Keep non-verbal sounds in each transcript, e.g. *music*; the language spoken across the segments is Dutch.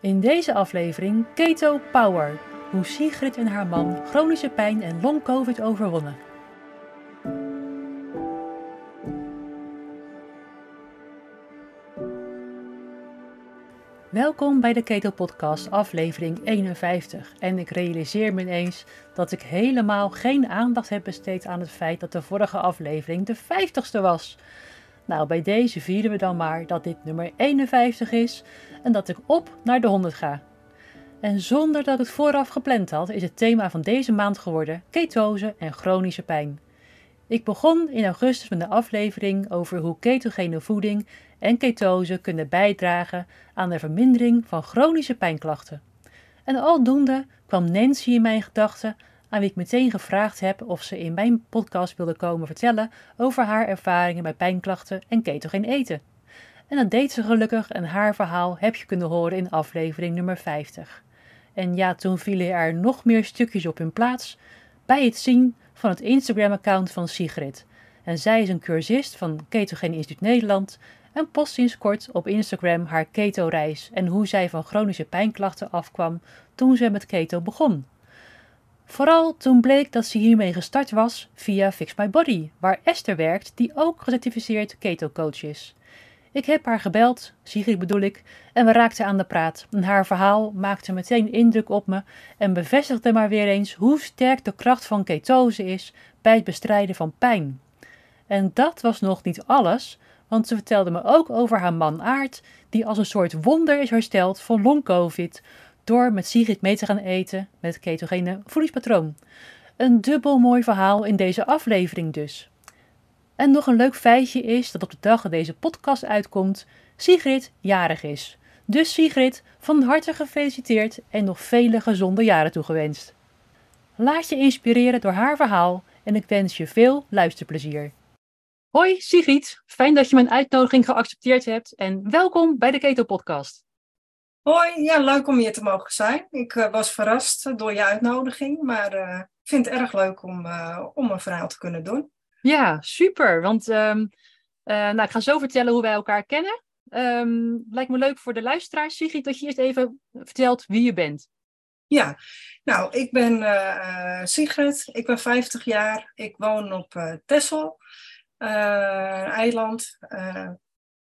In deze aflevering Keto Power. Hoe Sigrid en haar man chronische pijn en long-covid overwonnen. Welkom bij de Keto Podcast, aflevering 51. En ik realiseer me ineens dat ik helemaal geen aandacht heb besteed aan het feit dat de vorige aflevering de 50ste was. Nou, bij deze vieren we dan maar dat dit nummer 51 is en dat ik op naar de 100 ga. En zonder dat het vooraf gepland had, is het thema van deze maand geworden ketose en chronische pijn. Ik begon in augustus met een aflevering over hoe ketogene voeding en ketose kunnen bijdragen aan de vermindering van chronische pijnklachten. En aldoende kwam Nancy in mijn gedachten, aan wie ik meteen gevraagd heb of ze in mijn podcast wilde komen vertellen over haar ervaringen bij pijnklachten en ketogeen eten. En dat deed ze gelukkig en haar verhaal heb je kunnen horen in aflevering nummer 50. En ja, toen vielen er nog meer stukjes op hun plaats bij het zien van het Instagram-account van Sigrid. En zij is een cursist van Ketogene Instituut Nederland en post sinds kort op Instagram haar keto-reis en hoe zij van chronische pijnklachten afkwam toen ze met keto begon. Vooral toen bleek dat ze hiermee gestart was via Fix My Body, waar Esther werkt, die ook gecertificeerd keto-coach is. Ik heb haar gebeld, Sigrid bedoel ik, en we raakten aan de praat. En haar verhaal maakte meteen indruk op me en bevestigde maar weer eens hoe sterk de kracht van ketose is bij het bestrijden van pijn. En dat was nog niet alles, want ze vertelde me ook over haar man Aart, die als een soort wonder is hersteld van long-covid door met Sigrid mee te gaan eten met het ketogene voedingspatroon. Een dubbel mooi verhaal in deze aflevering dus. En nog een leuk feitje is dat op de dag dat deze podcast uitkomt, Sigrid jarig is. Dus Sigrid, van harte gefeliciteerd en nog vele gezonde jaren toegewenst. Laat je inspireren door haar verhaal en ik wens je veel luisterplezier. Hoi Sigrid, fijn dat je mijn uitnodiging geaccepteerd hebt en welkom bij de Keto Podcast. Hoi, ja, leuk om hier te mogen zijn. Ik uh, was verrast door je uitnodiging, maar uh, ik vind het erg leuk om, uh, om een verhaal te kunnen doen. Ja, super. Want um, nou, ik ga zo vertellen hoe wij elkaar kennen. Um, lijkt me leuk voor de luisteraars, Sigrid, dat je eerst even vertelt wie je bent. Ja, nou, ik ben Sigrid, ik ben 50 jaar, ik woon op Texel, een eiland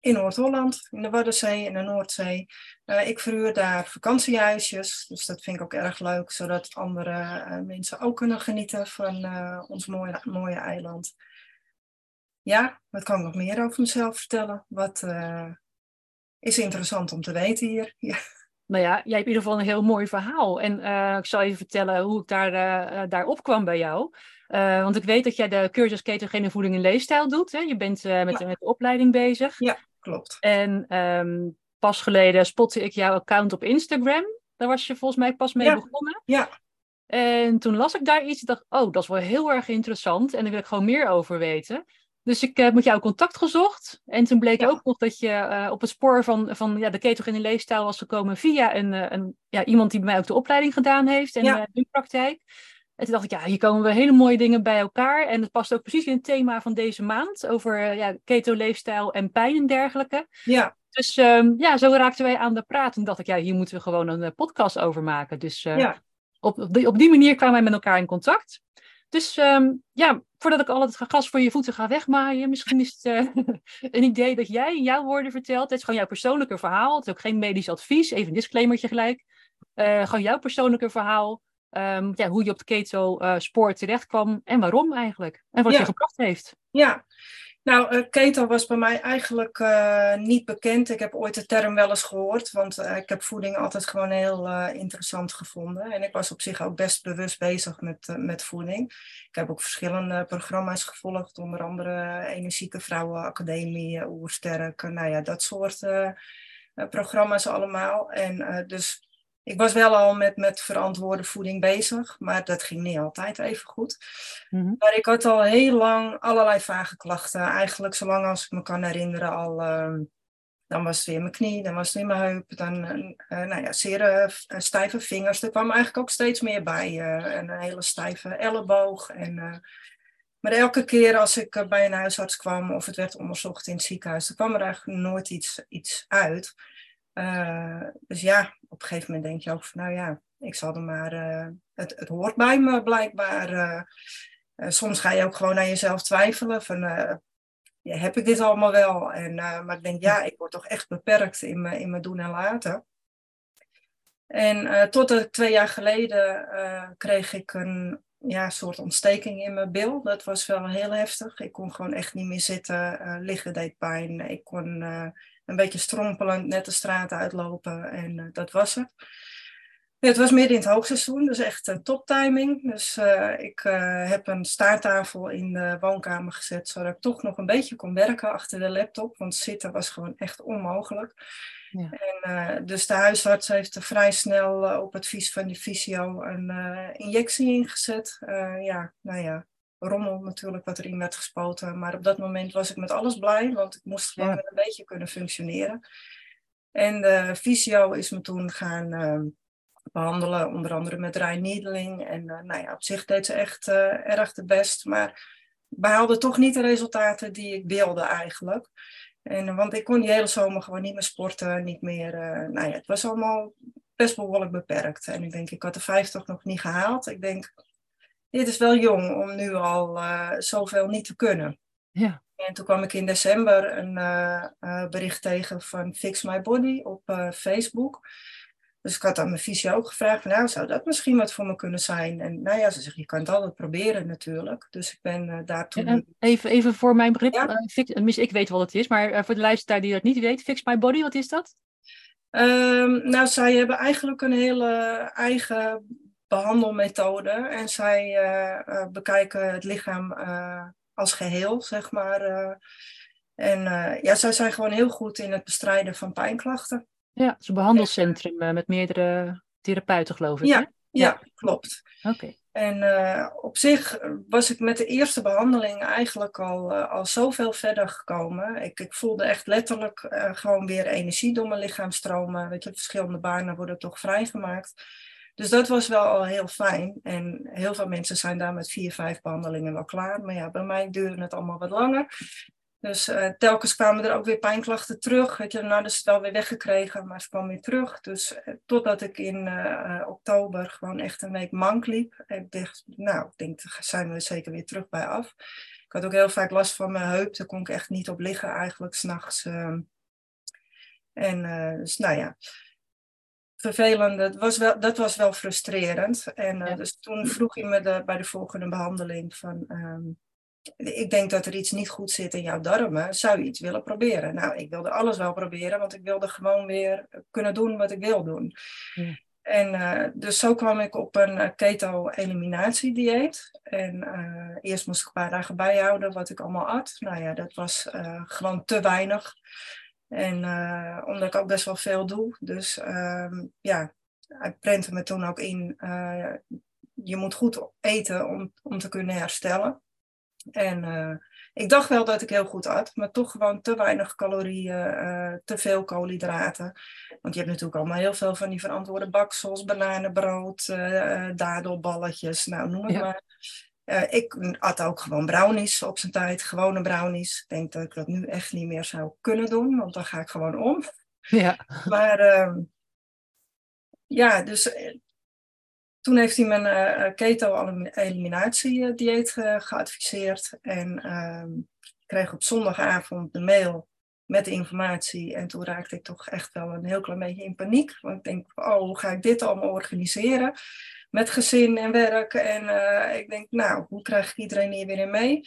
in Noord-Holland, in de Waddenzee en de Noordzee. Uh, ik verhuur daar vakantiehuisjes, dus dat vind ik ook erg leuk, zodat andere uh, mensen ook kunnen genieten van uh, ons mooie, mooie eiland. Ja, wat kan ik nog meer over mezelf vertellen? Wat is interessant om te weten hier? *laughs* Ja. Nou ja, jij hebt in ieder geval een heel mooi verhaal. En ik zal even vertellen hoe ik daar, daar opkwam bij jou. want ik weet dat jij de cursus ketogene voeding en leefstijl doet. Hè? Je bent met, ja. met de opleiding bezig. Ja klopt. En um, pas geleden spotte ik jouw account op Instagram. Daar was je volgens mij pas mee ja. begonnen. Ja. En toen las ik daar iets en dacht, oh, dat is wel heel erg interessant. En daar wil ik gewoon meer over weten. Dus ik heb met jou contact gezocht. En toen bleek ja. ook nog dat je uh, op het spoor van, van ja, de ketogene leefstijl was gekomen via een, uh, een, ja, iemand die bij mij ook de opleiding gedaan heeft en ja. de praktijk. En toen dacht ik, ja, hier komen we hele mooie dingen bij elkaar. En het past ook precies in het thema van deze maand. Over ja, keto-leefstijl en pijn en dergelijke. Ja. Dus um, ja, zo raakten wij aan de praat. En dacht ik, ja, hier moeten we gewoon een uh, podcast over maken. Dus uh, ja. op, op, die, op die manier kwamen wij met elkaar in contact. Dus um, ja, voordat ik al het gas voor je voeten ga wegmaaien, misschien is het uh, *laughs* een idee dat jij in jouw woorden vertelt. Het is gewoon jouw persoonlijke verhaal. Het is ook geen medisch advies. Even een disclaimertje gelijk. gewoon jouw persoonlijke verhaal. Um, ja, hoe je op de keto-spoor uh, terecht kwam en waarom eigenlijk. En wat ja. je gebracht heeft. Ja, nou, uh, keto was bij mij eigenlijk uh, niet bekend. Ik heb ooit de term wel eens gehoord, want ik heb voeding altijd gewoon heel interessant gevonden. En ik was op zich ook best bewust bezig met, met voeding. Ik heb ook verschillende programma's gevolgd, onder andere Energieke Vrouwenacademie, Oersterk, nou ja, dat soort programma's allemaal. En dus ik was wel al met, met verantwoorde voeding bezig, maar dat ging niet altijd even goed. Mm-hmm. Maar ik had al heel lang allerlei vage klachten. Eigenlijk zolang als ik me kan herinneren al. Uh, dan was het weer mijn knie, dan was het weer mijn heup, dan uh, nou ja, zeer uh, stijve vingers. Er kwam eigenlijk ook steeds meer bij. een hele stijve elleboog. En, maar elke keer als ik bij een huisarts kwam of het werd onderzocht in het ziekenhuis, dan kwam er eigenlijk nooit iets, iets uit. Uh, dus ja, op een gegeven moment denk je ook van, nou ja, ik zal er maar, uh, het, het hoort bij me blijkbaar. Uh, soms ga je ook gewoon aan jezelf twijfelen van, heb ik dit allemaal wel? En, maar ik denk, ja, ik word toch echt beperkt in mijn, in mijn doen en laten. En tot twee jaar geleden kreeg ik een ja, soort ontsteking in mijn bil. Dat was wel heel heftig. Ik kon gewoon echt niet meer zitten. liggen deed pijn. Ik kon een beetje strompelend net de straat uitlopen en uh, dat was het. Ja, het was midden in het hoogseizoen, dus echt uh, toptiming. Dus uh, ik heb een staarttafel in de woonkamer gezet, zodat ik toch nog een beetje kon werken achter de laptop, want zitten was gewoon echt onmogelijk. Ja. En, dus de huisarts heeft er vrij snel op advies van de fysio een injectie ingezet. ja, nou ja, rommel natuurlijk wat erin werd gespoten. Maar op dat moment was ik met alles blij, want ik moest gewoon een beetje kunnen functioneren. En de fysio is me toen gaan uh, behandelen, onder andere met dry needling. En uh, nou ja, op zich deed ze echt uh, erg de best, maar behaalde toch niet de resultaten die ik wilde eigenlijk. En, want ik kon die hele zomer gewoon niet meer sporten, niet meer. nou ja, het was allemaal best behoorlijk beperkt. En ik denk, ik had de 50 nog niet gehaald. Ik denk, dit is wel jong om nu al uh, zoveel niet te kunnen. Ja. En toen kwam ik in december een uh, uh, bericht tegen van Fix My Body op Facebook. Dus ik had aan mijn fysio ook gevraagd van nou, zou dat misschien wat voor me kunnen zijn? En nou ja, ze zegt, je kan het altijd proberen natuurlijk. Dus ik ben daar toen... even, even voor mijn begrip, ja? fix, ik weet wat het is, maar voor de luisteraar die dat niet weet, Fix My Body, wat is dat? Um, nou, zij hebben eigenlijk een hele eigen behandelmethode. En zij eh, eh, bekijken het lichaam eh, als geheel, zeg maar. en ja, zij zijn gewoon heel goed in het bestrijden van pijnklachten. Ja, het is een behandelcentrum met meerdere therapeuten, geloof ik. Ja, ja, ja. klopt. Oké. En op zich was ik met de eerste behandeling eigenlijk al, uh, al zoveel verder gekomen. Ik, ik voelde echt letterlijk gewoon weer energie door mijn lichaam stromen. Weet je, verschillende banen worden toch vrijgemaakt. Dus dat was wel al heel fijn. En heel veel mensen zijn daar met vier, vijf behandelingen wel klaar. Maar ja, bij mij duurde het allemaal wat langer. Dus uh, telkens kwamen er ook weer pijnklachten terug. Weet je, nou, dus het wel weer weggekregen, maar ze kwam weer terug. Dus uh, totdat ik in uh, oktober gewoon echt een week mank liep. Ik dacht, nou, ik denk, daar zijn we zeker weer terug bij af. Ik had ook heel vaak last van mijn heup. Daar kon ik echt niet op liggen eigenlijk, s'nachts. Ehm. en dus, nou ja, vervelend. Dat was wel, dat was wel frustrerend. En uh, dus toen vroeg hij me de, bij de volgende behandeling van... Um, ik denk dat er iets niet goed zit in jouw darmen. Zou je iets willen proberen? Nou, ik wilde alles wel proberen, want ik wilde gewoon weer kunnen doen wat ik wil doen. Ja. En uh, dus zo kwam ik op een uh, keto-eliminatiedieet. En uh, eerst moest ik een paar dagen bijhouden wat ik allemaal at. Nou ja, dat was gewoon te weinig. En uh, omdat ik ook best wel veel doe. Dus uh, ja, hij prentte me toen ook in. Uh, je moet goed eten om, om te kunnen herstellen. En uh, ik dacht wel dat ik heel goed at, maar toch gewoon te weinig calorieën, te veel koolhydraten. Want je hebt natuurlijk allemaal heel veel van die verantwoorde baksels, bananenbrood, dadelballetjes, nou noem het maar. Uh, ik at ook gewoon brownies op zijn tijd, gewone brownies. Ik denk dat ik dat nu echt niet meer zou kunnen doen, want dan ga ik gewoon om. Ja. Maar uh, ja, dus uh, toen heeft hij mijn uh, keto-eliminatie-dieet geadviseerd. En ehm, ik kreeg op zondagavond de mail met de informatie. En toen raakte ik toch echt wel een heel klein beetje in paniek. Want ik denk, oh, hoe ga ik dit allemaal organiseren? met gezin en werk. En uh, ik denk, nou, hoe krijg ik iedereen hier weer in mee?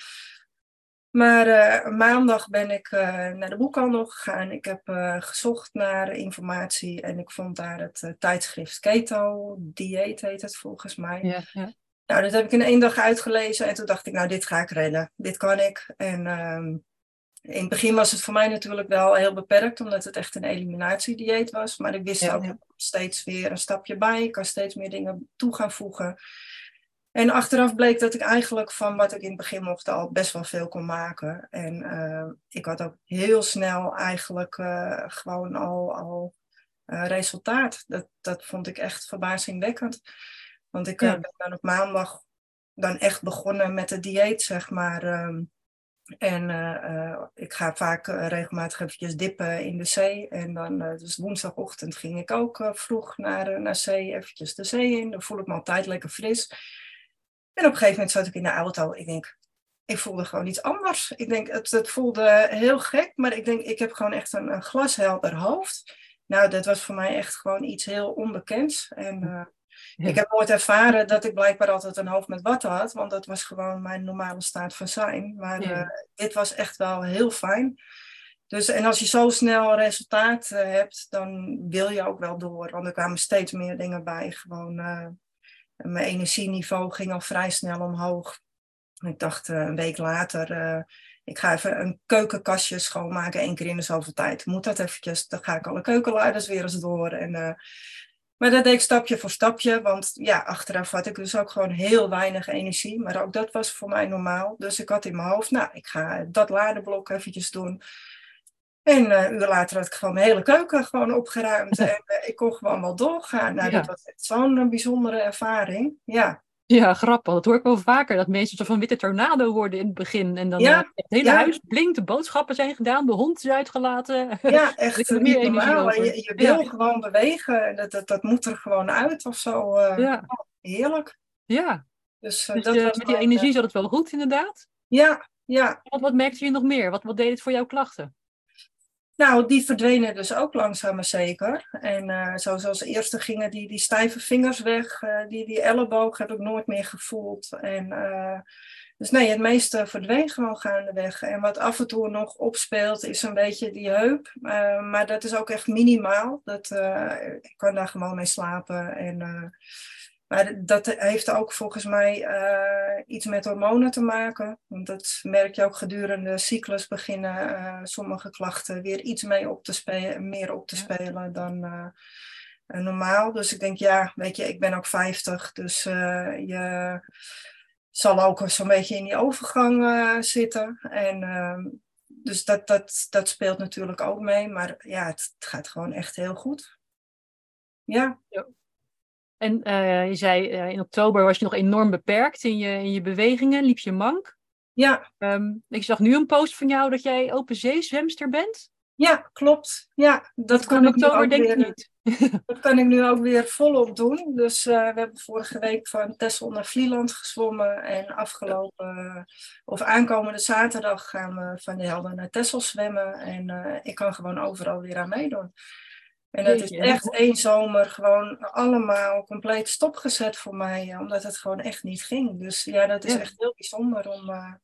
Maar uh, maandag ben ik uh, naar de boekhandel gegaan. Ik heb gezocht naar informatie en ik vond daar het tijdschrift Keto, Dieet heet het volgens mij. Ja, ja. Nou, dat heb ik in één dag uitgelezen en toen dacht ik, nou, dit ga ik redden. Dit kan ik. En ehm, in het begin was het voor mij natuurlijk wel heel beperkt, omdat het echt een eliminatiedieet was. Maar ik wist ja, ook steeds weer een stapje bij. Ik kan steeds meer dingen toe gaan voegen. En achteraf bleek dat ik eigenlijk van wat ik in het begin mocht al best wel veel kon maken. En uh, ik had ook heel snel eigenlijk uh, gewoon al, al uh, resultaat. Dat, dat vond ik echt verbazingwekkend. Want ik ja. ben dan op maandag dan echt begonnen met het dieet, zeg maar. Um, En ik ga vaak regelmatig eventjes dippen in de zee. En dan, dus woensdagochtend ging ik ook vroeg naar, naar zee, eventjes de zee in. Dan voel ik me altijd lekker fris. En op een gegeven moment zat ik in de auto. Ik denk, ik voelde gewoon iets anders. Ik denk, het, het voelde heel gek, maar ik denk, ik heb gewoon echt een, een glashelder hoofd. Nou, dat was voor mij echt gewoon iets heel onbekends. En ik heb nooit ervaren dat ik blijkbaar altijd een hoofd met watten had, want dat was gewoon mijn normale staat van zijn. Maar uh, dit was echt wel heel fijn. Dus, en als je zo snel resultaat uh, hebt, dan wil je ook wel door. Want er kwamen steeds meer dingen bij. Gewoon, mijn energieniveau ging al vrij snel omhoog. Ik dacht een week later, ik ga even een keukenkastje schoonmaken één keer in de zoveel tijd. Moet dat eventjes, dan ga ik alle keukenluiders weer eens door. En, uh, maar dat deed ik stapje voor stapje, want ja, achteraf had ik dus ook gewoon heel weinig energie. Maar ook dat was voor mij normaal. Dus ik had in mijn hoofd, nou, ik ga dat ladeblok eventjes doen. En een uur later had ik gewoon mijn hele keuken gewoon opgeruimd. *laughs* en uh, ik kon gewoon wel doorgaan. Nou, dat was zo'n bijzondere ervaring. Ja. Ja, grappig. Dat hoor ik wel vaker. Dat mensen zo van witte tornado worden in het begin. En dan ja, uh, het hele huis blinkt, de boodschappen zijn gedaan, de hond is uitgelaten. *laughs* Ja, echt meer normaal. Je, je, wil ja. gewoon bewegen. Dat, dat, dat moet er gewoon uit of zo. Uh, ja. heerlijk. Ja. Dus, uh, dus dat met die energie zat het wel goed, inderdaad? Ja, ja. Wat, wat merkte je nog meer? Wat, wat deed het voor jouw klachten? Nou, die verdwenen dus ook langzaam maar zeker. En uh, zoals als eerste gingen die, die stijve vingers weg. Uh, die, die elleboog heb ik nooit meer gevoeld. En, uh, dus nee, het meeste verdween gewoon gaandeweg. En wat af en toe nog opspeelt is een beetje die heup. maar dat is ook echt minimaal. Dat, ik kan daar gewoon mee slapen. En maar dat heeft ook volgens mij uh, iets met hormonen te maken. Want dat merk je ook gedurende de cyclus beginnen uh, sommige klachten weer iets mee op te spelen, meer op te spelen dan uh, normaal. Dus ik denk, ja, weet je, ik ben ook 50, dus je zal ook zo'n beetje in die overgang zitten. En ehm, dus dat, dat, dat speelt natuurlijk ook mee. Maar ja, het, het gaat gewoon echt heel goed. Ja. ja. En uh, je zei uh, in oktober was je nog enorm beperkt in je, in je bewegingen, liep je mank. Ja. Um, ik zag nu een post van jou dat jij open zee zwemster bent. Ja, klopt. Ja, dat, dat kan ik oktober denk ik niet. dat kan ik nu ook weer volop doen. Dus uh, we hebben vorige week van Texel naar Vlieland gezwommen. En afgelopen, of aankomende zaterdag gaan we van de Helden naar Texel zwemmen. En ik kan gewoon overal weer aan meedoen. En dat is echt één zomer gewoon allemaal compleet stopgezet voor mij, omdat het gewoon echt niet ging. Dus ja, dat is echt heel bijzonder om uh,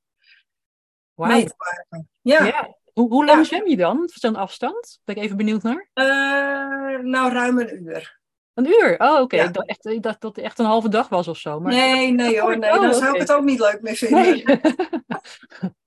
wow. mee te maken. Ja. ja. Hoe, hoe lang zwem je dan? Zo'n afstand? Ben ik even benieuwd naar. Uh, nou, ruim een uur. Een uur? Oh, oké. Okay. Ik, dacht echt, ik dacht dat het echt een halve dag was of zo. Maar... Nee, nee hoor. Nee, oh, dan zou ik het ook niet leuk meer vinden. Nee. *laughs*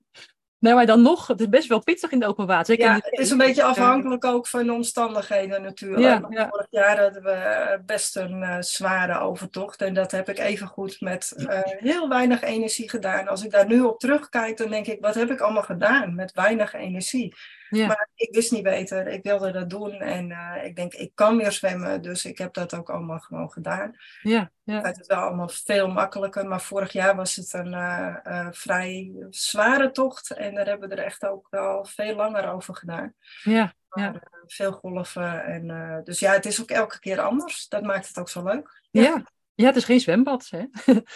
Nee, maar dan nog, het is best wel pittig in de open water. Ja, het is een beetje afhankelijk ook van de omstandigheden natuurlijk. Ja, Vorig jaar hadden we best een uh, zware overtocht. En dat heb ik even goed met uh, heel weinig energie gedaan. Als ik daar nu op terugkijk, dan denk ik, wat heb ik allemaal gedaan met weinig energie? Ja. Maar ik wist niet beter. Ik wilde dat doen. En uh, ik denk, ik kan weer zwemmen. Dus ik heb dat ook allemaal gewoon gedaan. Ja, ja. Het is wel allemaal veel makkelijker. Maar vorig jaar was het een uh, uh, vrij zware tocht. En daar hebben we er echt ook wel veel langer over gedaan. Ja, maar, ja. veel golven. En, dus ja, het is ook elke keer anders. Dat maakt het ook zo leuk. Ja. ja. Ja, het is geen zwembad, hè?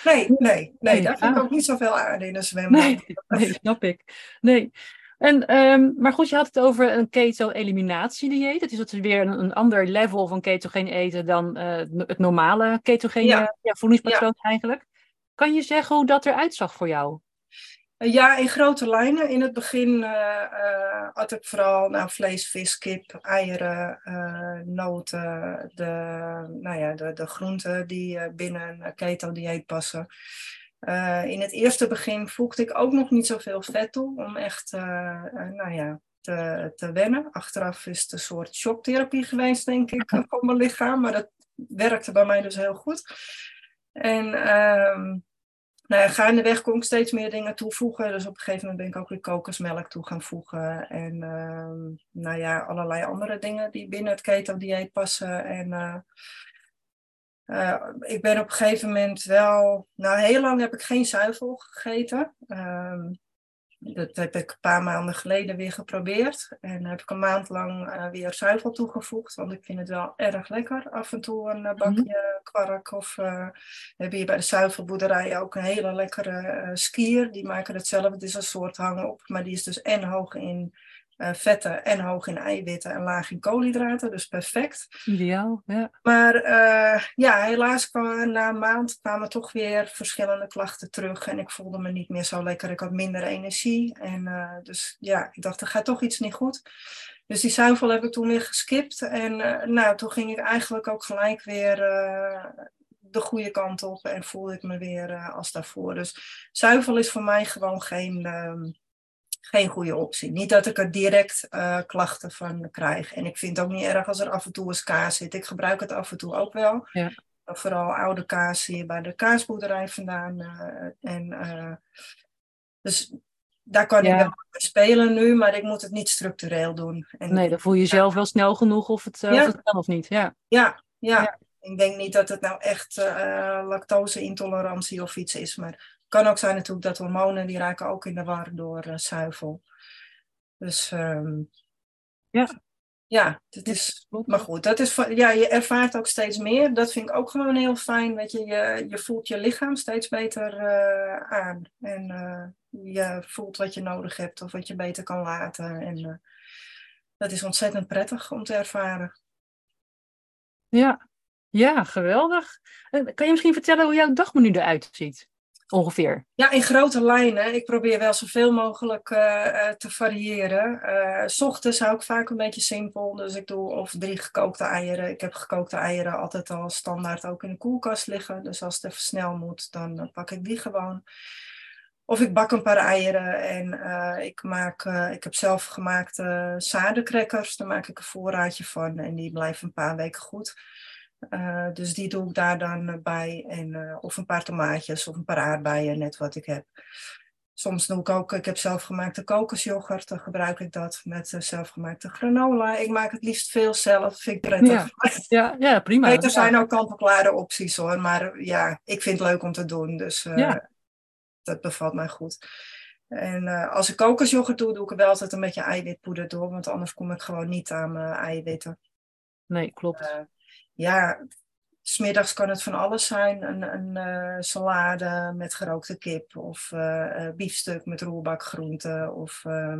Nee, nee, nee, daar vind ik ook niet zoveel aarde in een zwembad. Nee, nee snap ik. Nee. En, um, maar goed, je had het over een keto-eliminatiedieet. Het is dat weer een, een, ander level van ketogeen eten dan uh, het normale ketogene ja. ja voedingspatroon ja. eigenlijk. Kan je zeggen hoe dat eruit zag voor jou? Ja, in grote lijnen. In het begin uh, uh, had ik vooral nou, vlees, vis, kip, eieren, uh, noten, de, nou ja, de, de groenten die binnen een keto-dieet passen. Uh, in het eerste begin voegde ik ook nog niet zoveel vet toe om echt uh, uh, nou ja, te, te wennen. Achteraf is het een soort shocktherapie geweest, denk ik, *laughs* voor mijn lichaam. Maar dat werkte bij mij dus heel goed. En um, nou ja, gaandeweg kon ik steeds meer dingen toevoegen. Dus op een gegeven moment ben ik ook weer kokosmelk toe gaan voegen. En um, nou ja, allerlei andere dingen die binnen het keto-dieet passen. En uh, ik ben op een gegeven moment wel, nou heel lang heb ik geen zuivel gegeten. Um, dat heb ik een paar maanden geleden weer geprobeerd. En heb ik een maand lang uh, weer zuivel toegevoegd. Want ik vind het wel erg lekker. Af en toe een bakje mm kwark. Of we hebben hier bij de zuivelboerderij ook een hele lekkere skier. Die maken hetzelfde. Het is een soort hang op. Maar die is dus en hoog in uh, vetten en hoog in eiwitten en laag in koolhydraten. Dus perfect. Ideaal, ja. Maar uh, ja, helaas kwam, na een maand kwamen toch weer verschillende klachten terug. En ik voelde me niet meer zo lekker. Ik had minder energie. En uh, dus ja, ik dacht, er gaat toch iets niet goed. Dus die zuivel heb ik toen weer geskipt. En nou, toen ging ik eigenlijk ook gelijk weer de goede kant op. En voelde ik me weer als daarvoor. Dus zuivel is voor mij gewoon geen ehm, geen goede optie. Niet dat ik er direct uh, klachten van krijg. En ik vind het ook niet erg als er af en toe eens kaas zit. Ik gebruik het af en toe ook wel. Ja. Vooral oude kaas hier bij de kaasboerderij vandaan. Uh, en, uh, dus daar kan ja. ik wel mee spelen nu, maar ik moet het niet structureel doen. En nee, dan voel je jezelf wel snel genoeg of het, ja. of het kan of niet. Ja. Ja, ja. Ik denk niet dat het nou echt lactose-intolerantie of iets is, maar kan ook zijn natuurlijk dat hormonen, die raken ook in de war door uh, zuivel. Dus um, ja. Ja, dat is, maar goed, dat is, ja, je ervaart ook steeds meer. Dat vind ik ook gewoon heel fijn. Dat je, je, je voelt je lichaam steeds beter uh, aan. En uh, je voelt wat je nodig hebt of wat je beter kan laten. En dat is ontzettend prettig om te ervaren. Ja, ja geweldig. Kan je misschien vertellen hoe jouw dagmenu eruit ziet? Ongeveer? Ja, in grote lijnen. Ik probeer wel zoveel mogelijk uh, te variëren. Uh, S ochtends hou ik vaak een beetje simpel. Dus ik doe of drie gekookte eieren. Ik heb gekookte eieren altijd al standaard ook in de koelkast liggen. Dus als het even snel moet, dan pak ik die gewoon. Of ik bak een paar eieren en ik, maak, ik heb zelf gemaakte. Daar maak ik een voorraadje van en die blijven een paar weken goed. Uh, dus die doe ik daar dan bij. En, uh, of een paar tomaatjes of een paar aardbeien, net wat ik heb. Soms doe ik ook, ik heb zelfgemaakte kokosjoghurt, dan gebruik ik dat met uh, zelfgemaakte granola. Ik maak het liefst veel zelf, vind ik prettig. Ja, *laughs* ja, ja prima. Er zijn ook kant-en-klare opties hoor, maar ja, ik vind het leuk om te doen, dus ja. dat bevalt mij goed. En als ik kokosjoghurt doe, doe ik er wel altijd een beetje eiwitpoeder door, want anders kom ik gewoon niet aan mijn eiwitten. Nee, klopt ja, smiddags kan het van alles zijn. Een, een uh, salade met gerookte kip of uh, biefstuk met roerbakgroenten. Of uh,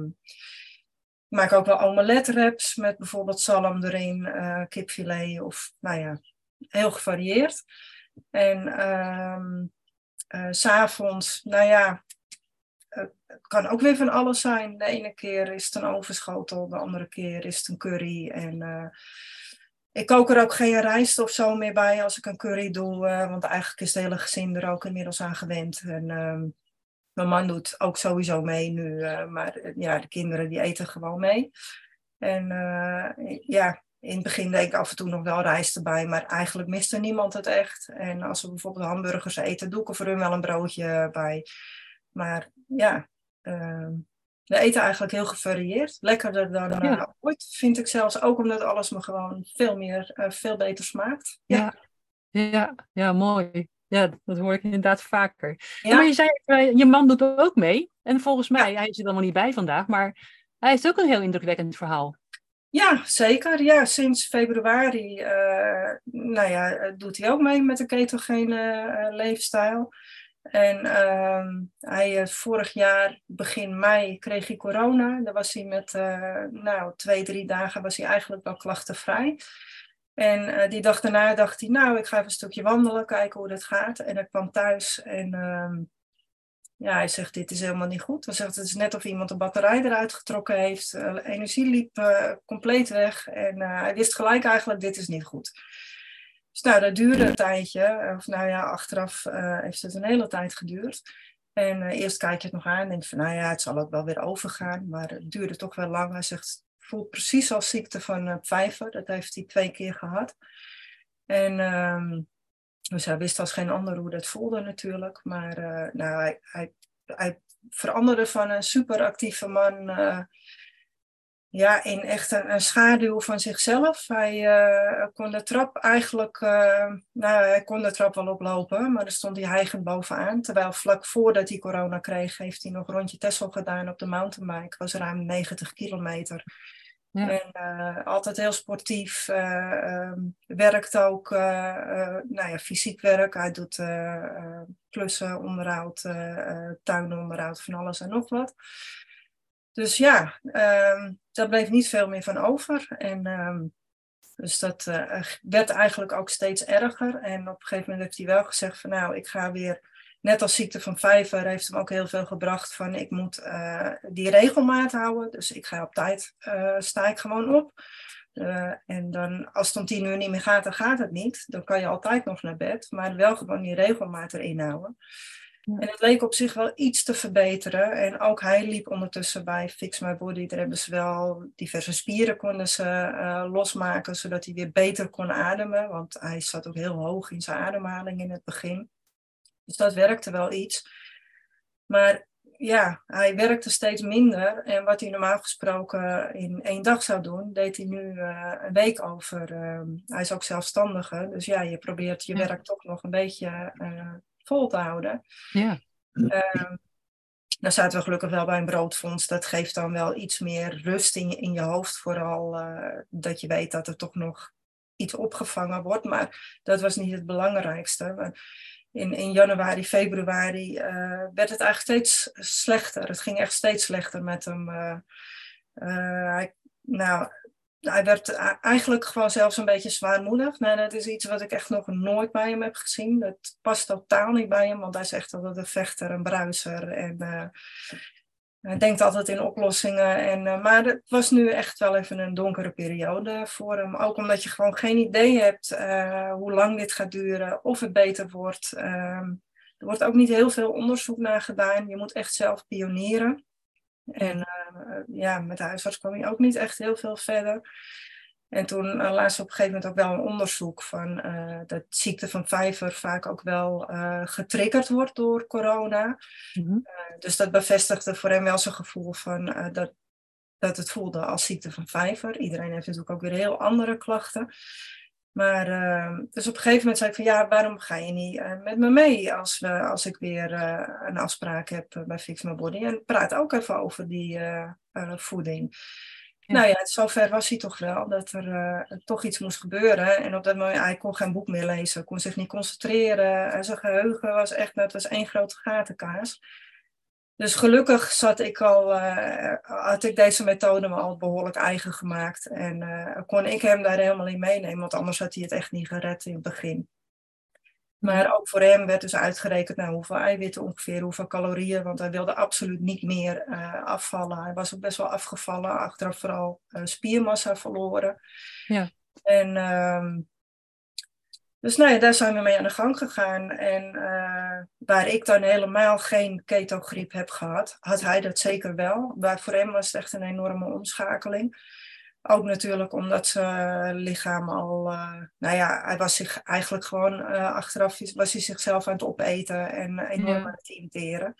ik maak ook wel omeletwraps met bijvoorbeeld zalm erin, kipfilet of nou ja, heel gevarieerd. En um, s'avonds, nou ja, het kan ook weer van alles zijn. De ene keer is het een overschotel, de andere keer is het een curry. En ik kook er ook geen rijst of zo meer bij als ik een curry doe, uh, want eigenlijk is het hele gezin er ook inmiddels aan gewend. En uh, mijn man doet ook sowieso mee nu, uh, maar eh, ja, de kinderen die eten gewoon mee. En ja, in het begin deed ik af en toe nog wel rijst erbij, maar eigenlijk miste niemand het echt. En als we bijvoorbeeld hamburgers eten, doe ik er voor hun wel een broodje bij. Maar ja, ehm, we eten eigenlijk heel gevarieerd. Lekkerder dan ja. uh, ooit, vind ik zelfs. Ook omdat alles me gewoon veel meer, uh, veel beter smaakt. Ja. ja. Ja, ja, mooi. Ja, dat hoor ik inderdaad vaker. Ja. maar je zei, uh, je man doet ook mee. En volgens mij, hij is er allemaal niet bij vandaag, maar hij heeft ook een heel indrukwekkend verhaal. Ja, zeker. Ja, sinds februari nou ja, doet hij ook mee met de ketogene leefstijl. En uh, hij, vorig jaar, begin mei, kreeg hij corona. Daar was hij met, uh, nou, twee, drie dagen was hij eigenlijk wel klachtenvrij. En uh, die dag daarna dacht hij, nou, ik ga even een stukje wandelen, kijken hoe dat gaat. En hij kwam thuis en uh, ja, hij zegt, dit is helemaal niet goed. Hij zegt, het is net of iemand de batterij eruit getrokken heeft. energie liep compleet weg. En hij wist gelijk eigenlijk, dit is niet goed. Nou, dat duurde een tijdje. Of nou ja, achteraf uh, heeft het een hele tijd geduurd. En uh, eerst kijk je het nog aan en denk van, nou ja, het zal ook wel weer overgaan. Maar het duurde toch wel lang. Hij zegt, voelt precies als ziekte van uh. Dat heeft hij twee keer gehad. En um, dus hij wist als geen ander hoe dat voelde natuurlijk. Maar nou, hij, hij, hij, veranderde van een superactieve man ja, in echt een, een, schaduw van zichzelf. Hij uh, kon de trap eigenlijk, uh, nou hij kon de trap wel oplopen, maar er stond hij hijgend bovenaan. Terwijl vlak voordat hij corona kreeg, heeft hij nog een rondje Texel gedaan op de mountainbike. was ruim 90 kilometer. Ja. En uh, altijd heel sportief, um, werkt ook, nou ja, fysiek werk. Hij doet klussen, onderhoud, tuinonderhoud, van alles en nog wat. Dus ja, um, daar bleef niet veel meer van over. En um, dus dat uh, werd eigenlijk ook steeds erger. En op een gegeven moment heeft hij wel gezegd van nou, ik ga weer, net als ziekte van vijver heeft hem ook heel veel gebracht van ik moet uh, die regelmaat houden. Dus ik ga op tijd, uh, sta ik gewoon op. en dan, als het om tien uur niet meer gaat, dan gaat het niet. Dan kan je altijd nog naar bed, maar wel gewoon die regelmaat erin houden. En het leek op zich wel iets te verbeteren. En ook hij liep ondertussen bij Fix My Body. Daar hebben ze wel diverse spieren konden ze uh, losmaken, zodat hij weer beter kon ademen. Want hij zat ook heel hoog in zijn ademhaling in het begin. Dus dat werkte wel iets. Maar ja, hij werkte steeds minder. En wat hij normaal gesproken in één dag zou doen, deed hij nu uh, een week over. Uh, hij is ook zelfstandige. Dus ja, je probeert je werk toch nog een beetje uh, vol te houden. Ja. Uh, dan zaten we gelukkig wel bij een broodfonds. Dat geeft dan wel iets meer rust in je, in je hoofd. Vooral uh, dat je weet dat er toch nog iets opgevangen wordt. Maar dat was niet het belangrijkste. In, in januari, februari uh, werd het eigenlijk steeds slechter. Het ging echt steeds slechter met hem. Uh, hij, nou, hij werd eigenlijk gewoon zelfs een beetje zwaarmoedig. Nou, dat is iets wat ik echt nog nooit bij hem heb gezien. Dat past totaal niet bij hem, want hij is echt altijd een vechter, een bruiser. En uh, hij denkt altijd in oplossingen. En, uh, maar het was nu echt wel even een donkere periode voor hem. Ook omdat je gewoon geen idee hebt uh, hoe lang dit gaat duren, of het beter wordt. Ehm, er wordt ook niet heel veel onderzoek naar gedaan. Je moet echt zelf pionieren. En uh, ja, met de huisarts kwam je ook niet echt heel veel verder. En toen uh, laatst op een gegeven moment ook wel een onderzoek van uh, dat ziekte van vijver vaak ook wel getriggerd wordt door corona. Mm-hmm. dus dat bevestigde voor hem wel zijn gevoel van dat, dat het voelde als ziekte van vijver. Iedereen heeft natuurlijk ook weer heel andere klachten. Maar uh, dus op een gegeven moment zei ik van ja, waarom ga je niet uh, met me mee als, we, als ik weer uh, een afspraak heb bij Fix My Body. En praat ook even over die voeding. Ja. Nou ja, zover was hij toch wel dat er toch iets moest gebeuren. En op dat moment, hij kon geen boek meer lezen, kon zich niet concentreren. Zijn geheugen was echt, het was één grote gatenkaas. Dus gelukkig zat ik al, uh, had ik deze methode me al behoorlijk eigen gemaakt. En uh, kon ik hem daar helemaal in meenemen, want anders had hij het echt niet gered in het begin. Maar ook voor hem werd dus uitgerekend nou, hoeveel eiwitten ongeveer, hoeveel calorieën, want hij wilde absoluut niet meer uh, afvallen. Hij was ook best wel afgevallen, achteraf vooral spiermassa verloren. Ja. En ehm, dus nou ja, daar zijn we mee aan de gang gegaan. En uh, waar ik dan helemaal geen ketogriep heb gehad, had hij dat zeker wel. Maar voor hem was het echt een enorme omschakeling. Ook natuurlijk omdat zijn lichaam al, uh, nou ja, hij was zich eigenlijk gewoon uh, achteraf was hij zichzelf aan het opeten en enorm aan het imiteren.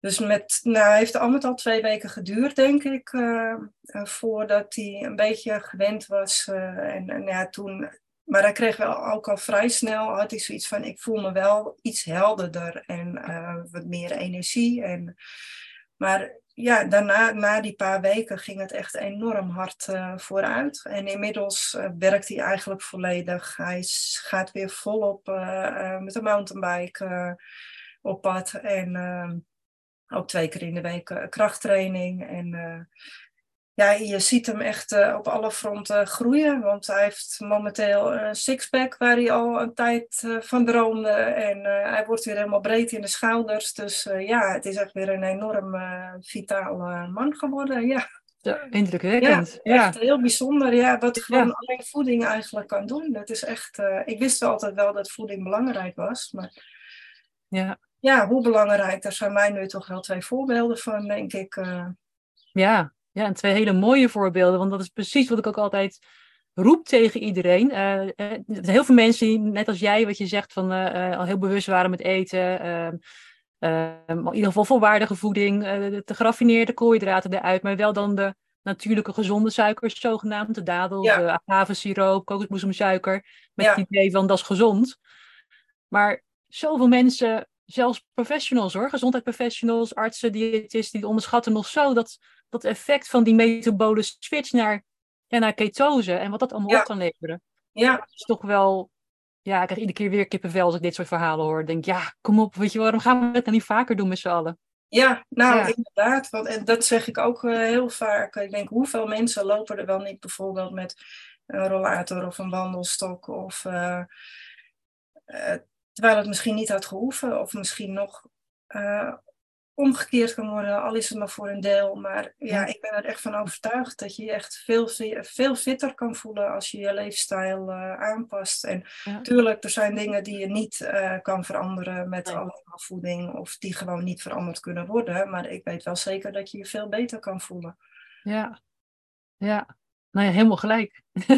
Dus met, nou, hij heeft al met al twee weken geduurd, denk ik, voordat hij een beetje gewend was. en, en ja, toen maar hij kreeg wel ook al vrij snel, had hij zoiets van, ik voel me wel iets helderder en uh, wat meer energie. En, maar ja, daarna, na die paar weken, ging het echt enorm hard uh, vooruit. En inmiddels uh, werkt hij eigenlijk volledig. Hij gaat weer volop met de mountainbike op pad. En ook twee keer in de week krachttraining. En ja, je ziet hem echt uh, op alle fronten groeien. Want hij heeft momenteel een sixpack waar hij al een tijd uh, van droomde. En uh, hij wordt weer helemaal breed in de schouders. Dus ja, het is echt weer een enorm vitale man geworden. Ja. Ja, indrukwekkend. Ja, echt heel bijzonder. Ja, wat gewoon ja. alleen voeding eigenlijk kan doen. Dat is echt, ik wist altijd wel dat voeding belangrijk was. Maar ja. ja, hoe belangrijk, daar zijn mij nu toch wel twee voorbeelden van, denk ik. Ja, ja, en twee hele mooie voorbeelden, want dat is precies wat ik ook altijd roep tegen iedereen. Uh, uh, heel veel mensen die, net als jij, wat je zegt, van, uh, al heel bewust waren met eten. Ehm, in ieder geval volwaardige voeding, de geraffineerde koolhydraten eruit, maar wel dan de natuurlijke gezonde suikers, zogenaamd. De dadel, Ja. de agavesiroop, kokosbloesemsuiker. Met Ja. het idee van dat is gezond. Maar zoveel mensen, zelfs professionals hoor, gezondheidsprofessionals, artsen, diëtisten, die onderschatten nog zo dat, dat effect van die metabole switch naar, ja, naar ketose en wat dat allemaal Ja. op kan leveren. Ja, Dat is toch wel, ja, ik krijg iedere keer weer kippenvel als ik dit soort verhalen hoor. Ik denk, ja, kom op, weet je, waarom gaan we het dan niet vaker doen met z'n allen? Ja, nou Ja. inderdaad. Want, en dat zeg ik ook eh, heel vaak. Ik denk, hoeveel mensen lopen er wel niet bijvoorbeeld met een rollator of een wandelstok? Of, eh, eh, terwijl het misschien niet had gehoeven. Of misschien nog omgekeerd kan worden, al is het maar voor een deel. Maar ja, ik ben er echt van overtuigd dat je je echt veel, veel fitter kan voelen als je je leefstijl eh, aanpast. En Ja. tuurlijk, er zijn dingen die je niet eh, kan veranderen met maar voeding. Of die gewoon niet veranderd kunnen worden. Maar ik weet wel zeker dat je je veel beter kan voelen. Ja, ja. Nou ja, helemaal gelijk. *laughs*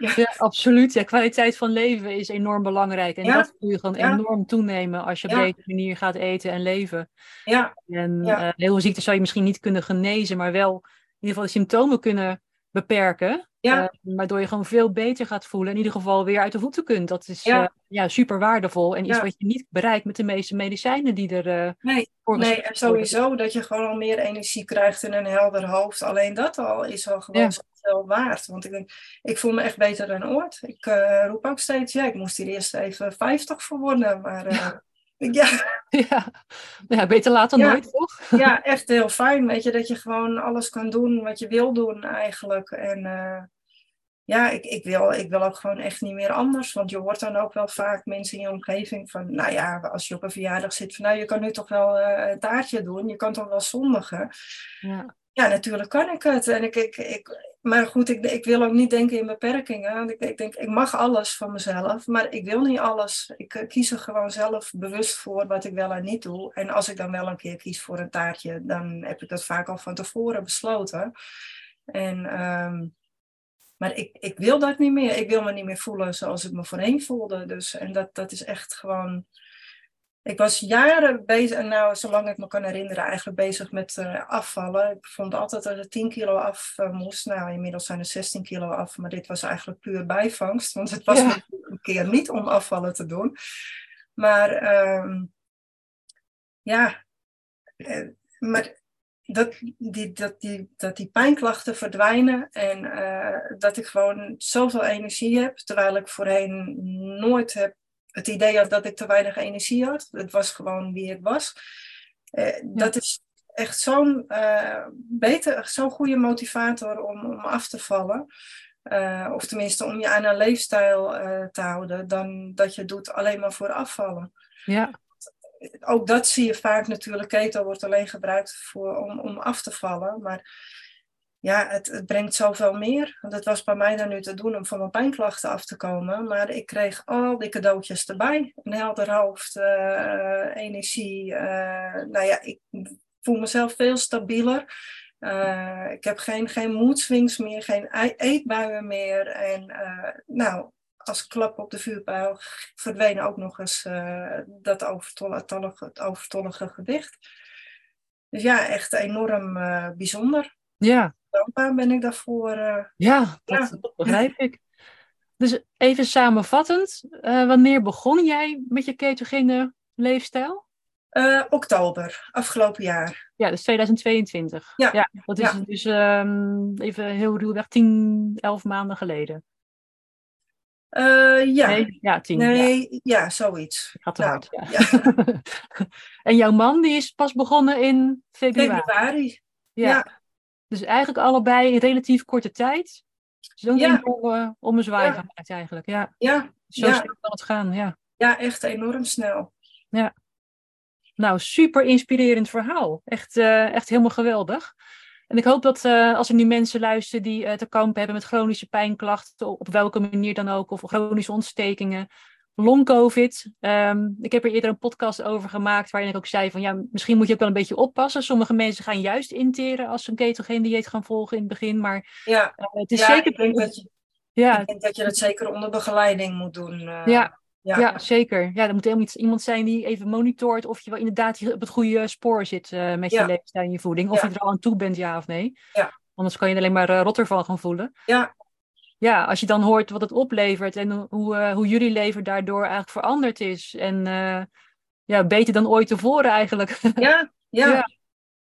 Ja. Ja, absoluut. Ja, kwaliteit van leven is enorm belangrijk. En Ja, dat kun je gewoon ja. enorm toenemen als je op deze manier gaat eten en leven. Ja, En eh, heel veel ziektes zou je misschien niet kunnen genezen, maar wel in ieder geval de symptomen kunnen beperken. Ja. Eh, waardoor je gewoon veel beter gaat voelen. In ieder geval weer uit de voeten kunt. Dat is Ja. ja, super waardevol. En iets wat je niet bereikt met de meeste medicijnen die er eh nee, voor nee, en sowieso dat je gewoon al meer energie krijgt en een helder hoofd. Alleen dat al is al gewoon. Zoveel waard. Want ik denk, ik voel me echt beter dan ooit. Ik eh, roep ook steeds, ja, ik moest hier eerst even 50 voor worden. Maar eh, ja, *laughs* *laughs* Ja. ja, beter later Ja. nooit, toch? *laughs* ja, echt heel fijn. Weet je, dat je gewoon alles kan doen wat je wil doen eigenlijk. En eh, ja, ik, ik, wil, ik wil ook gewoon echt niet meer anders. Want je hoort dan ook wel vaak mensen in je omgeving van, nou ja, als je op een verjaardag zit, van nou, je kan nu toch wel een taartje doen. Je kan toch wel zondigen. Ja. Ja, natuurlijk kan ik het. En ik, ik, ik, maar goed, ik, ik wil ook niet denken in beperkingen. Want ik, ik denk, ik mag alles van mezelf, maar ik wil niet alles. Ik eh, kies er gewoon zelf bewust voor wat ik wel en niet doe. En als ik dan wel een keer kies voor een taartje, dan heb ik dat vaak al van tevoren besloten. En, ehm, maar ik, ik wil dat niet meer. Ik wil me niet meer voelen zoals ik me voorheen voelde. Dus, en dat, dat is echt gewoon. Ik was jaren bezig, en nou, zolang ik me kan herinneren, eigenlijk bezig met eh, afvallen. Ik vond altijd dat er 10 kilo af eh, moest. Nou, inmiddels zijn er 16 kilo af, maar dit was eigenlijk puur bijvangst. Want het was Ja. een keer niet om afvallen te doen. Maar ehm, ja, eh, maar dat die, dat, die, dat die pijnklachten verdwijnen en dat ik gewoon zoveel energie heb, terwijl ik voorheen nooit heb het idee had dat ik te weinig energie had. Het was gewoon wie ik was. Eh, Dat is echt zo'n eh, beter, zo'n goede motivator om, om af te vallen. Eh, of tenminste om je aan een leefstijl te houden, dan dat je doet alleen maar voor afvallen Ja. ook dat zie je vaak natuurlijk. Keto wordt alleen gebruikt voor, om, om af te vallen. Maar ja, het, het brengt zoveel meer. Want het was bij mij dan nu te doen om van mijn pijnklachten af te komen. Maar ik kreeg al die cadeautjes erbij. Een helder hoofd, eh, energie. eh, nou ja, ik voel mezelf veel stabieler. Eh, ik heb geen, geen mood swings meer, geen eetbuien meer. En nou, als klap op de vuurpijl verdween ook nog eens dat overtollige, het overtollige gewicht. Dus ja, echt enorm bijzonder. Ja. Dankbaar ben ik daarvoor. eh. Ja, dat, Ja. dat begrijp ik. Dus even samenvattend, eh, wanneer begon jij met je ketogene leefstijl? Eh, oktober, afgelopen jaar. Ja, dus 2022. Ja. dat is Ja. dus ehm, even heel ruwweg 10, 11 maanden geleden. Ja, Nee, ja, 10. Ja, nee, ja, zoiets. gaat te Nou, hard. Ja. ja. *laughs* en jouw man die is pas begonnen in februari. Februari. Ja. Ja. Dus eigenlijk allebei in relatief korte tijd. Zo'n Ja. enorme ommezwaai Ja. gemaakt eigenlijk. Ja, Ja, zo Ja. snel kan het gaan. Ja. ja, echt enorm snel. Nou, super inspirerend verhaal. Echt, eh, echt helemaal geweldig. En ik hoop dat eh, als er nu mensen luisteren die eh, te kampen hebben met chronische pijnklachten, op welke manier dan ook, of chronische ontstekingen, long-covid. Ehm, ik heb er eerder een podcast over gemaakt waarin ik ook zei van ja, misschien moet je ook wel een beetje oppassen. Sommige mensen gaan juist interen als ze een ketogeen dieet gaan volgen in het begin, maar Ja, eh, het is ja zeker... ik, denk dat je, ja, ik denk dat je dat zeker onder begeleiding moet doen. eh. Ja, ja. Ja, zeker. Ja, er moet helemaal iets- iemand zijn die even monitort of je wel inderdaad op het goede spoor zit eh, met je Ja. leefstijl en je voeding. Of je er al aan toe bent, ja of nee. Ja. Anders kan je alleen maar rotter van gaan voelen. Ja. Ja, als je dan hoort wat het oplevert en hoe, uh, hoe jullie leven daardoor eigenlijk veranderd is. En uh, ja, beter dan ooit tevoren eigenlijk. *laughs* Ja, ja. ja.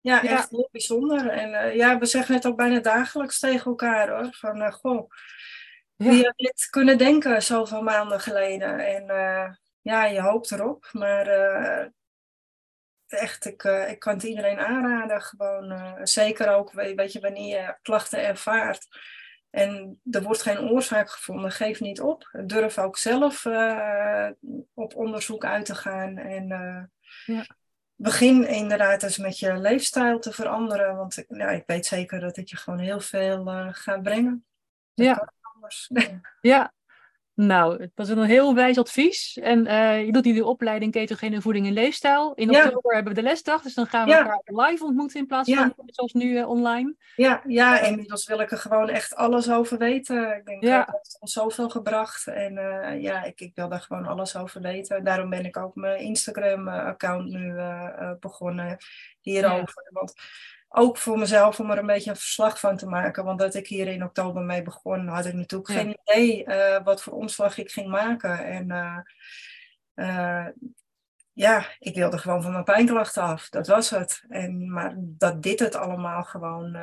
ja echt heel bijzonder. En ja, we zeggen het ook bijna dagelijks tegen elkaar hoor. Van, goh, wie had dit kunnen denken zoveel maanden geleden? En ja, je hoopt erop. Maar echt, ik, ik kan het iedereen aanraden. Gewoon, zeker ook, weet je, wanneer je klachten ervaart. En er wordt geen oorzaak gevonden, geef niet op. Durf ook zelf uh, op onderzoek uit te gaan. En ja. begin inderdaad eens met je leefstijl te veranderen. Want ja, ik weet zeker dat het je gewoon heel veel gaat brengen. Dat ja. ja, nou, het was een heel wijs advies. En uh, je doet die opleiding ketogene voeding en leefstijl. In oktober hebben we de lesdag, dus dan gaan we elkaar live ontmoeten in plaats van zoals nu uh, online. Ja, ja, inmiddels wil ik er gewoon echt alles over weten. Ik denk, dat heeft ons zoveel gebracht. En uh, ja, ik, ik wil daar gewoon alles over weten. Daarom ben ik ook mijn Instagram-account nu begonnen hierover. Want ook voor mezelf om er een beetje een verslag van te maken. Want dat ik hier in oktober mee begon, had ik natuurlijk geen idee uh, wat voor omslag ik ging maken. En uh, uh, ja, ik wilde gewoon van mijn pijnklachten af. Dat was het. En, maar dat dit het allemaal gewoon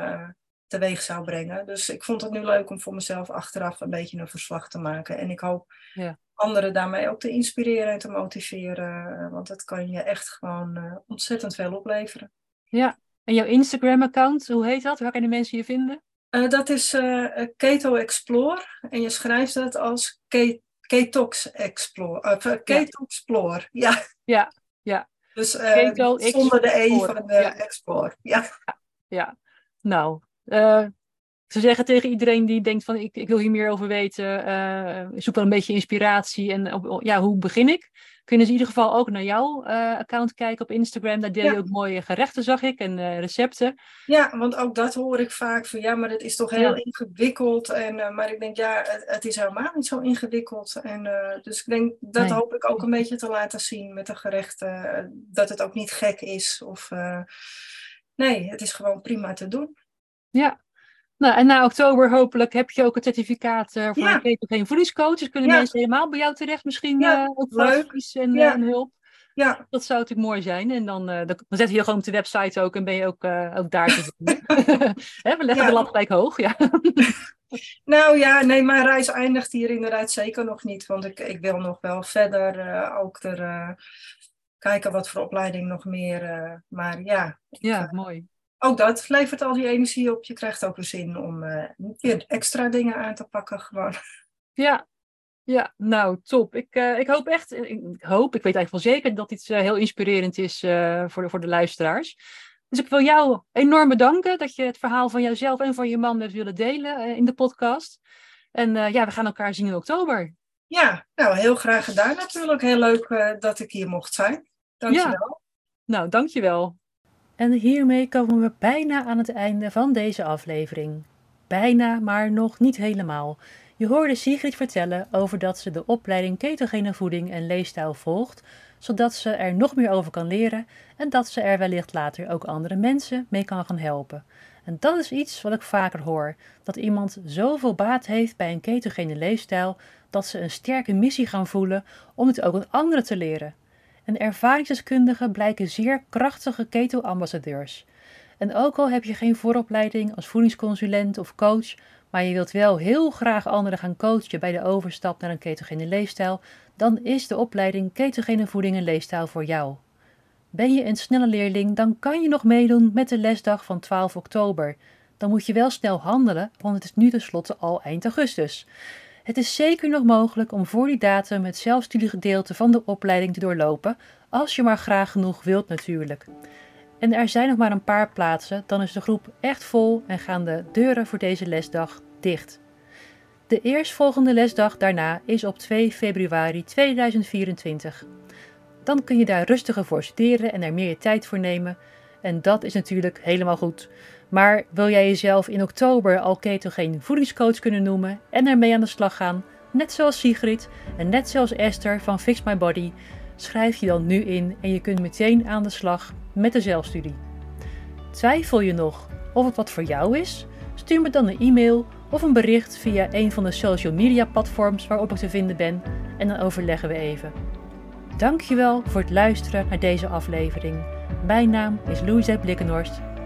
teweeg zou brengen. Dus ik vond het nu leuk om voor mezelf achteraf een beetje een verslag te maken. En ik hoop ja. anderen daarmee ook te inspireren en te motiveren. Want dat kan je echt gewoon ontzettend veel opleveren. Ja, en jouw Instagram-account, hoe heet dat? Waar kunnen mensen je vinden? Uh, dat is uh, Keto Explore. En je schrijft het als Ketox Explore. Uh, Keto Explore, *laughs* ja. Ja, ja. Dus Keto zonder de E van de ja. Explore. Ja. ja. ja. Nou, ze zeggen tegen iedereen die denkt van ik, ik wil hier meer over weten, zoek wel een beetje inspiratie en ja, hoe begin ik? Kunnen ze in ieder geval ook naar jouw uh, account kijken op Instagram. Daar deel je ook mooie gerechten, zag ik, en uh, recepten. Ja, want ook dat hoor ik vaak van ja, maar dat is toch heel ja. ingewikkeld. En, maar ik denk ja, het, het, is helemaal niet zo ingewikkeld. En, dus ik denk dat nee. hoop ik ook een beetje te laten zien met de gerechten. dat het ook niet gek is. Of nee, het is gewoon prima te doen. Ja, nou, en na oktober hopelijk heb je ook het certificaat uh, voor ja. geen voedingscoach. Dus kunnen ja. mensen helemaal bij jou terecht misschien ja, uh, ook voor advies en, uh, en, hulp. Ja. Dat zou natuurlijk mooi zijn. En dan, dan, dan zet je gewoon op de website ook en ben je ook, ook daar te vinden. *laughs* we leggen de lat gelijk hoog, ja. *laughs* nou ja, nee, mijn reis eindigt hier inderdaad zeker nog niet. Want ik, ik wil nog wel verder ook er kijken wat voor opleiding nog meer. maar ja. Ja, mooi ook dat levert al die energie op. Je krijgt ook een zin om uh, weer extra dingen aan te pakken gewoon. Ja, ja nou top. Ik, uh, ik hoop echt, ik hoop, ik weet eigenlijk wel zeker dat dit uh, heel inspirerend is voor, de, voor de luisteraars. Dus ik wil jou enorm bedanken dat je het verhaal van jouzelf en van je man hebt willen delen in de podcast. En ja, we gaan elkaar zien in oktober. Ja, nou heel graag gedaan natuurlijk. Heel leuk dat ik hier mocht zijn. Dankjewel. Ja. Nou, dankjewel. En hiermee komen we bijna aan het einde van deze aflevering. Bijna, maar nog niet helemaal. Je hoorde Sigrid vertellen over dat ze de opleiding ketogene voeding en leefstijl volgt, zodat ze er nog meer over kan leren en dat ze er wellicht later ook andere mensen mee kan gaan helpen. En dat is iets wat ik vaker hoor: dat iemand zoveel baat heeft bij een ketogene leefstijl dat ze een sterke missie gaan voelen om het ook aan anderen te leren en ervaringsdeskundigen blijken zeer krachtige keto-ambassadeurs. En ook al heb je geen vooropleiding als voedingsconsulent of coach, maar je wilt wel heel graag anderen gaan coachen bij de overstap naar een ketogene leefstijl, dan is de opleiding ketogene voeding en leefstijl voor jou. Ben je een snelle leerling, dan kan je nog meedoen met de lesdag van 12 oktober. Dan moet je wel snel handelen, want het is nu tenslotte al eind augustus. Het is zeker nog mogelijk om voor die datum het zelfstudiegedeelte van de opleiding te doorlopen, als je maar graag genoeg wilt natuurlijk. En er zijn nog maar een paar plaatsen, dan is de groep echt vol en gaan de deuren voor deze lesdag dicht. De eerstvolgende lesdag daarna is op 2 februari 2024. Dan kun je daar rustiger voor studeren en er meer tijd voor nemen. En dat is natuurlijk helemaal goed. Maar wil jij jezelf in oktober al ketogeen voedingscoach kunnen noemen en ermee aan de slag gaan, net zoals Sigrid en net zoals Esther van Fix My Body, schrijf je dan nu in en je kunt meteen aan de slag met de zelfstudie. Twijfel je nog of het wat voor jou is? Stuur me dan een e-mail of een bericht via een van de social media platforms waarop ik te vinden ben en dan overleggen we even. Dankjewel voor het luisteren naar deze aflevering. Mijn naam is Louise Blikkenhorst.